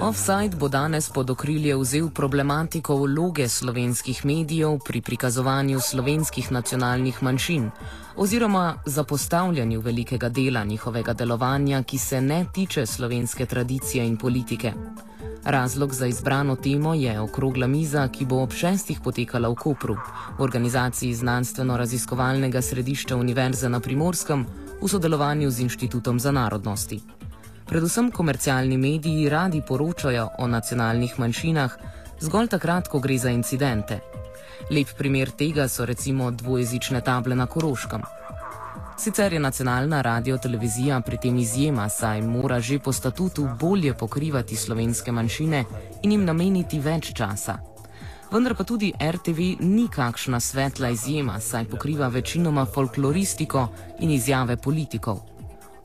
Offside bo danes pod okrilje vzel problematiko vloge slovenskih medijev pri prikazovanju slovenskih nacionalnih manjšin oziroma zapostavljanju velikega dela njihovega delovanja, ki se ne tiče slovenske tradicije in politike. Razlog za izbrano temo je okrogla miza, ki bo ob šestih potekala v Kopru, v organizaciji Znanstveno-raziskovalnega središča Univerze na Primorskem v sodelovanju z Inštitutom za narodnosti. Predvsem komercialni mediji radi poročajo o nacionalnih manjšinah, zgolj takrat, ko gre za incidente. Lep primer tega so recimo dvojezične table na Koroškem. Sicer je nacionalna radio-televizija pri tem izjema, saj mora že po statutu bolje pokrivati slovenske manjšine in jim nameniti več časa. Vendar pa tudi RTV ni kakšna svetla izjema, saj pokriva večinoma folkloristiko in izjave politikov.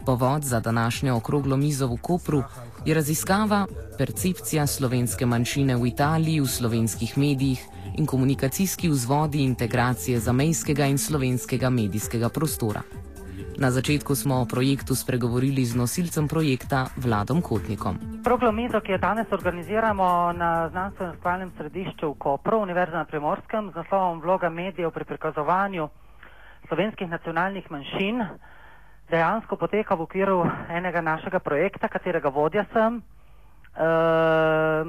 Povod za današnjo okroglo mizo v Kopru je raziskava percepcija slovenske manjšine v Italiji v slovenskih medijih in komunikacijski vzvodi integracije zamejskega in slovenskega medijskega prostora. Na začetku smo o projektu spregovorili z nosilcem projekta Vladom Kotnikom. Okroglo mizo, ki jo danes organiziramo na znanstveno-skvalnem središču v Kopru, Univerze na Primorskem, z naslovom Vloga medijev pri prikazovanju slovenskih nacionalnih manjšin, dejansko poteka v okviru enega našega projekta, katerega vodja sem. Uh,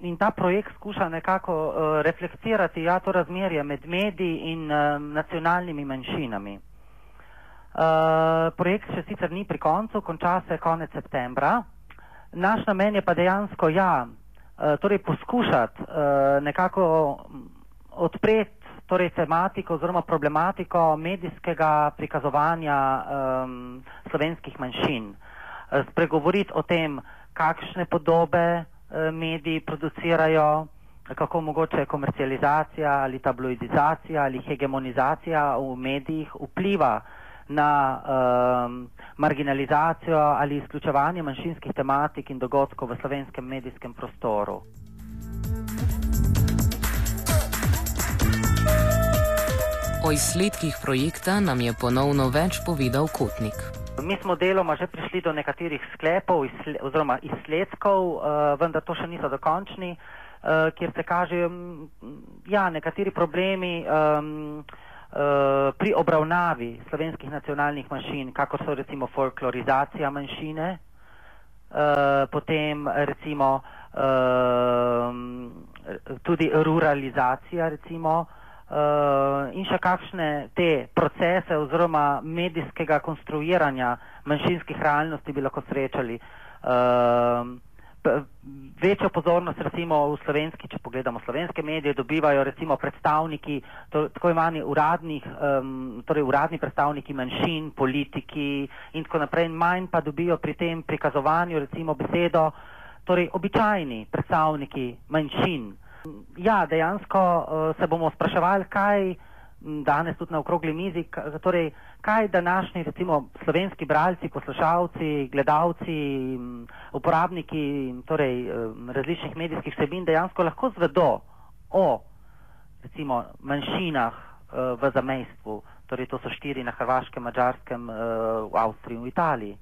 in ta projekt skuša nekako uh, reflektirati ja, to razmerje med mediji in uh, nacionalnimi manjšinami. Uh, projekt še sicer ni pri koncu, konča se konec septembra. Naš namen je pa dejansko, ja, uh, torej poskušati uh, nekako odpreti torej tematiko oziroma problematiko medijskega prikazovanja um, slovenskih manjšin. Uh, spregovoriti o tem, kakšne podobe uh, mediji producirajo, kako mogoče komercializacija ali tabloidizacija ali hegemonizacija v medijih vpliva na um, marginalizacijo ali izključevanje manjšinskih tematik in dogodkov v slovenskem medijskem prostoru. O izsledkih projekta nam je ponovno več povedal Kotnik. Mi smo deloma že prišli do nekaterih sklepov izsle, oziroma izsledkov, uh, vendar to še niso dokončni, uh, kjer se kažejo ja, nekateri problemi. Um, Eh, pri obravnavi slovenskih nacionalnih manjšin, kako so recimo folklorizacija manjšine, potem recimo tudi ruralizacija recimo uh, in še kakšne te procese oziroma medijskega konstruiranja manjšinskih realnosti bi lahko srečali. Uh, večjo pozornost recimo v slovenski, če pogledamo slovenske medije, dobivajo recimo predstavniki, to, tako imani uradnih, um, torej uradni predstavniki manjšin, politiki in tako naprej, manj pa dobijo pri tem prikazovanju recimo besedo, torej običajni predstavniki manjšin. Ja, dejansko uh, se bomo spraševali, kaj danes tudi na okrogli mizi, torej, kaj današnji recimo slovenski bralci, poslušalci, gledalci, uporabniki torej, različnih medijskih vsebin dejansko lahko zvedo o recimo manjšinah v zamejstvu, torej to so štiri na Hrvaškem, Mačarskem, v Avstriji in v Italiji.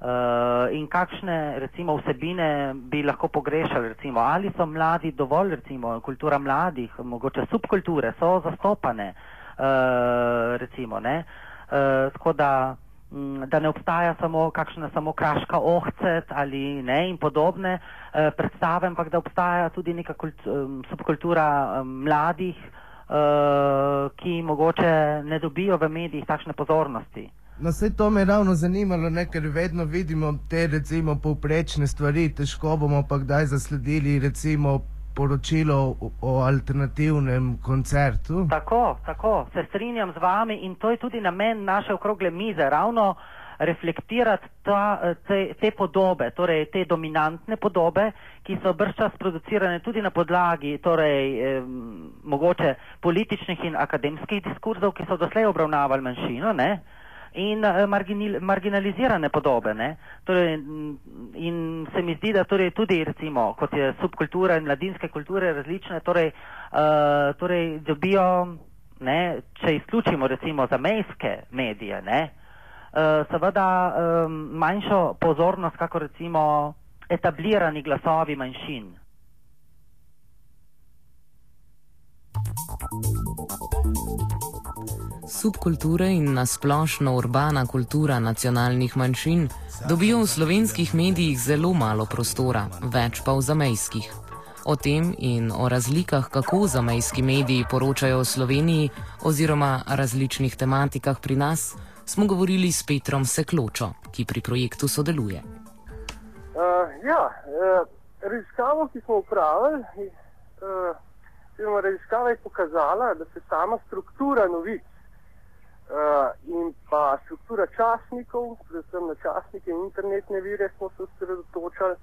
Uh, in kakšne recimo vsebine bi lahko pogrešali, recimo, ali so mladi dovolj, recimo, kultura mladih, mogoče subkulture so zastopane, uh, recimo, ne, uh, tako da, m, da ne obstaja samo kakšna samo kraška ohcet ali ne in podobne uh, predstave, ampak da obstaja tudi neka kult, um, subkultura um, mladih, uh, ki mogoče ne dobijo v medijih takšne pozornosti. No, vse to me je ravno zanimalo, ne, ker vedno vidimo te, recimo, povprečne stvari, težko bomo pa kdaj zasledili, recimo, poročilo o alternativnem koncertu. Tako, tako, se strinjam z vami in to je tudi namen naše okrogle mize, ravno reflektirati ta, te, te podobe, torej te dominantne podobe, ki so brščas producirane tudi na podlagi, torej, eh, mogoče političnih in akademskih diskurzov, ki so doslej obravnavali manjšino, ne, in uh, marginalizirane podobe. Torej, in se mi zdi, da torej tudi recimo, kot je subkultura in mladinske kulture različne, torej, uh, torej dobijo, ne, če izključimo recimo zamejske medije, ne, uh, seveda um, manjšo pozornost, kako recimo etablirani glasovi manjšin. Subkulture in nasplošno urbana kultura nacionalnih manjšin dobijo v slovenskih medijih zelo malo prostora, več pa v zamejskih. O tem in o razlikah, kako zamejski mediji poročajo o Sloveniji oziroma različnih tematikah pri nas, smo govorili s Petrom Sekločo, ki pri projektu sodeluje. Uh, ja, uh, raziskavo, ki smo upravili, uh, raziskava je pokazala, da se sama struktura novic uh, in pa struktura časnikov, predvsem na časnike in internetne vire, smo se osredotočali.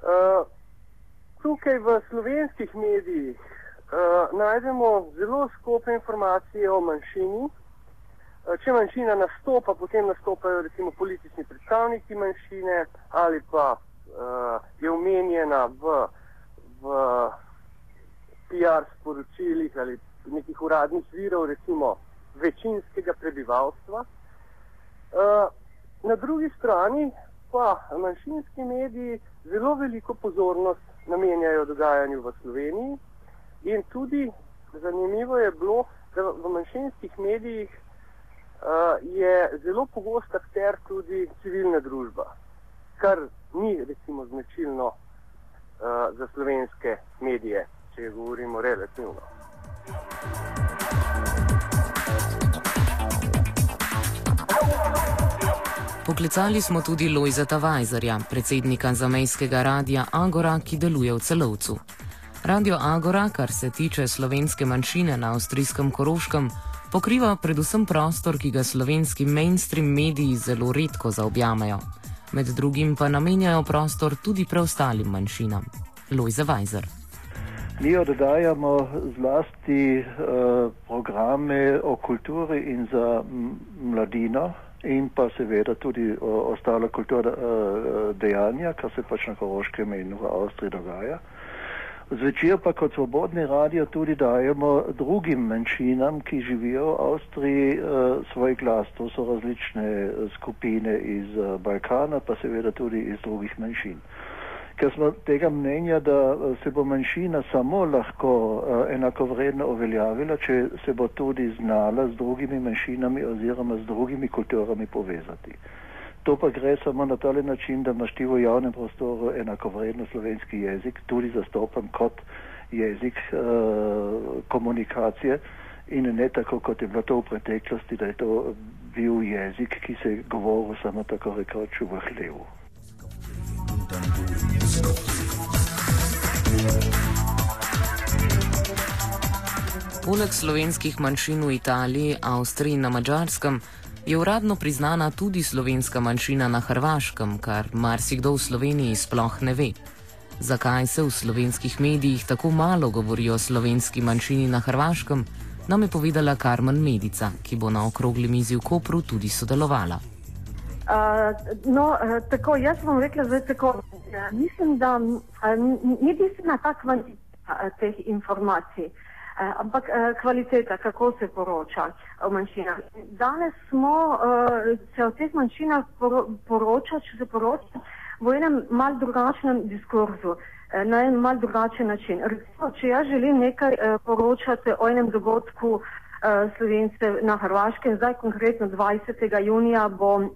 Uh, tukaj v slovenskih medijih uh, najdemo zelo skope informacije o manjšini. Uh, če manjšina nastopa, potem nastopajo recimo politični predstavniki manjšine ali pa uh, je omenjena v, v PR sporočilih ali nekih uradnih virov, recimo večinskega prebivalstva. Uh, na drugi strani pa manjšinski mediji zelo veliko pozornost namenjajo dogajanju v Sloveniji in tudi zanimivo je bilo, da v manjšinskih medijih uh, je zelo pogost akter tudi civilna družba, kar ni recimo značilno uh, za slovenske medije, če govorimo relativno. Poklicali smo tudi Lojzeta Vajzerja, predsednika zamejskega radia Agora, ki deluje v celovcu. Radio Agora, kar se tiče slovenske manjšine na avstrijskem Koroškem, pokriva predvsem prostor, ki ga slovenski mainstream mediji zelo redko zaobjamejo. Med drugim pa namenjajo prostor tudi preostalim manjšinam. Lojze Vajzer. Mi oddajamo zlasti uh, programe o kulturi in za mladino, in pa seveda tudi o, ostale kulturne uh, dejanja, kar se pač na Koroškem in v Avstriji dogaja. Zvečer pa kot svobodni radio tudi dajemo drugim manjšinam, ki živijo v Avstriji, svoj glas. To so različne skupine iz Balkana, pa seveda tudi iz drugih manjšin. Ker smo tega mnenja, da eh, se bo manjšina samo lahko uh, enakovredno uveljavila, če se bo tudi znala z drugimi manjšinami oziroma z drugimi kulturami povezati. To pa gre samo na tale način, da imaš ti v javnem prostoru enakovredno slovenski jezik, tudi zastopan kot jezik uh, komunikacije in ne tako, kot je bilo to v preteklosti, da je to bil jezik, ki se je govoril samo tako rekoč v hlevu. Poleg slovenskih manjšin v Italiji, Avstriji in na Mačarskem je uradno priznana tudi slovenska manjšina na Hrvaškem, kar marsikdo v Sloveniji sploh ne ve. Zakaj se v slovenskih medijih tako malo govori o slovenski manjšini na Hrvaškem, nam je povedala Karmen Medica, ki bo na okrogli mizi v Kopru tudi sodelovala. Uh, no, uh, tako, jaz bom rekla, da tako, ja, mislim, da uh, ni bistvena ta kvantiteta teh informacij, uh, ampak uh, kvaliteta, kako se poroča o manjšinah. Danes smo uh, se o teh manjšinah poro poroča, če se poroča v enem mal drugačnem diskurzu, na en mal drugačen način. Recimo, če jaz želim nekaj uh, poročati o enem dogodku uh, Slovence na Hrvaškem, zdaj konkretno 20. junija bom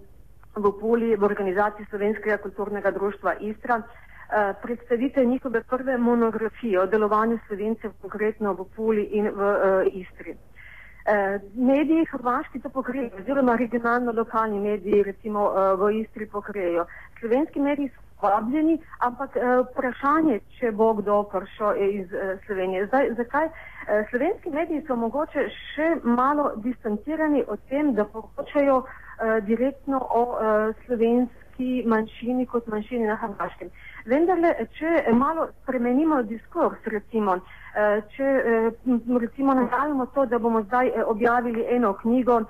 v Puli v organizaciji Slovenskega kulturnega društva Istra eh, predstavite njihove prve monografije o delovanju Slovencev konkretno v Puli in v uh, Istri. Uh, mediji hrvaški to pokrijejo, oziroma regionalno-lokalni mediji recimo uh, v Istri pokrijejo. Slovenski mediji so vabljeni, ampak uh, vprašanje, če bo kdo prišel iz uh, Slovenije. Zdaj, zakaj? Uh, slovenski mediji so mogoče še malo distancirani od tem, da poročajo uh, direktno o uh, slovenski manjšini kot manjšini na Hrvaškem. Vendar, če malo spremenimo diskurs, recimo, uh, če recimo najavimo to, da bomo zdaj objavili eno knjigo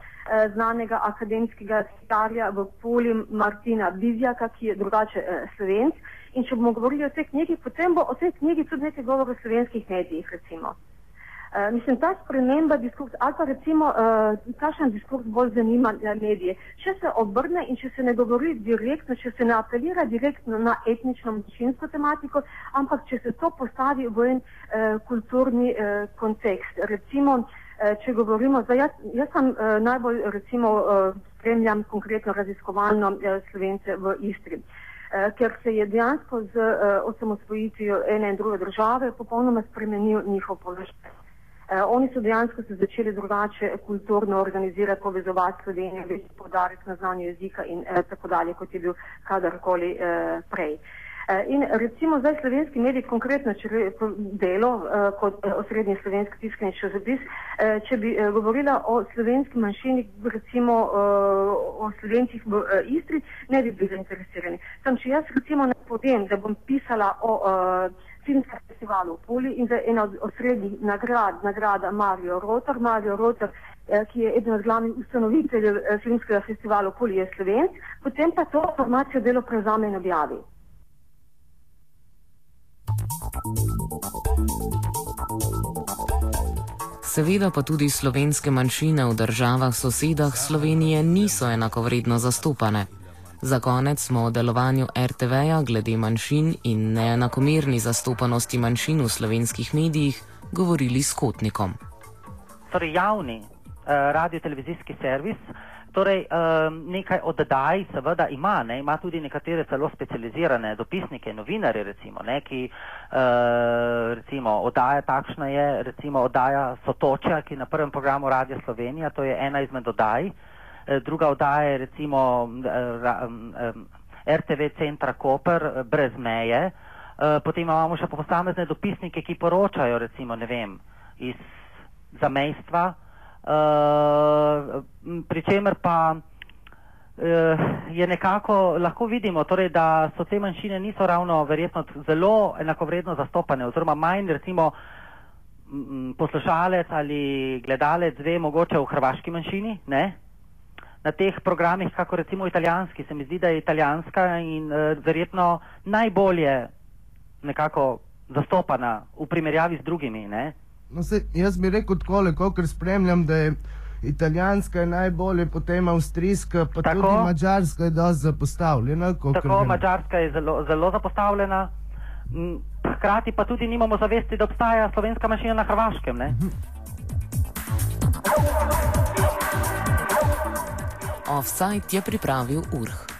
znanega akademskega sekretarja v Puli Martina Bizjaka, ki je drugače slovenc, in če bomo govorili o tej knjigi, potem bo o tej knjigi tudi nekaj govora v slovenskih medijih, recimo. Uh, mislim, ta sprememba diskursa, ali pa recimo, uh, kakšen diskurs bolj zanima medije. Če se obrne in če se ne govori direktno, če se ne apelira direktno na etnično manjšinsko tematiko, ampak če se to postavi v en uh, kulturni uh, kontekst. Recimo, uh, če govorimo, zdaj, jaz, jaz sem uh, najbolj, recimo, uh, spremljam konkretno raziskovalno uh, slovence v Istri. Uh, ker se je dejansko z uh, osamosvojitvijo ene in druge države popolnoma spremenil njihov položaj. Eh, oni so dejansko se začeli drugače kulturno organizirati, povezovati Slovenijo, več podarek na znanje jezika in eh, tako dalje, kot je bil kadarkoli eh, prej. Eh, in recimo zdaj slovenski medij, konkretno če delo eh, kot eh, osrednji slovenski tiskani časopis, eh, če bi eh, govorila o slovenski manjšini, recimo eh, o slovencih v eh, Istri, ne bi bili zainteresirani. Sam, če jaz recimo ne povem, da bom pisala o eh, filmskem festivalu v Puli in za eno od osrednjih nagrad, nagrada Mario Rotor. Mario Rotor, eh, ki je eden od glavnih ustanoviteljev eh, filmskega festivala v Puli, je slovenc, potem pa to formacijo delo prevzame in objavi. Seveda pa tudi slovenske manjšine v državah sosedah Slovenije niso enakovredno zastopane. Za konec smo o delovanju RTV-ja glede manjšin in neenakomerni zastopanosti manjšin v slovenskih medijih govorili s Kotnikom. Torej, javni uh, radio-televizijski servis, torej um, nekaj oddaj, seveda ima, ne, ima tudi nekatere celo specializirane dopisnike, novinare, recimo, ne, ki uh, recimo, oddaja takšna je, recimo oddaja Sotočja, ki na prvem programu Radio Slovenija, to je ena izmed oddaj. Eh, druga oddaja je recimo eh, RTV centra Koper brez meje, potem imamo še posamezne dopisnike, ki poročajo recimo, ne vem, iz zamejstva, pri čemer pa je nekako, lahko vidimo, torej, da so te manjšine niso ravno verjetno zelo enakovredno zastopane, oziroma manj recimo poslušalec ali gledalec ve mogoče v hrvaški manjšini, ne? na teh programih, kako recimo italijanski, se mi zdi, da je italijanska in uh, verjetno najbolje nekako zastopana v primerjavi z drugimi. No, se, jaz bi rekel tako, ker spremljam, da je italijanska je najbolje, potem avstrijska, pa tako, tudi mačarska je dosti zapostavljena. Tako, mačarska je zelo, zelo zapostavljena. Hkrati pa tudi nimamo zavesti, da obstaja slovenska mašina na Hrvaškem. Mhm. Offside je pripravil Urh.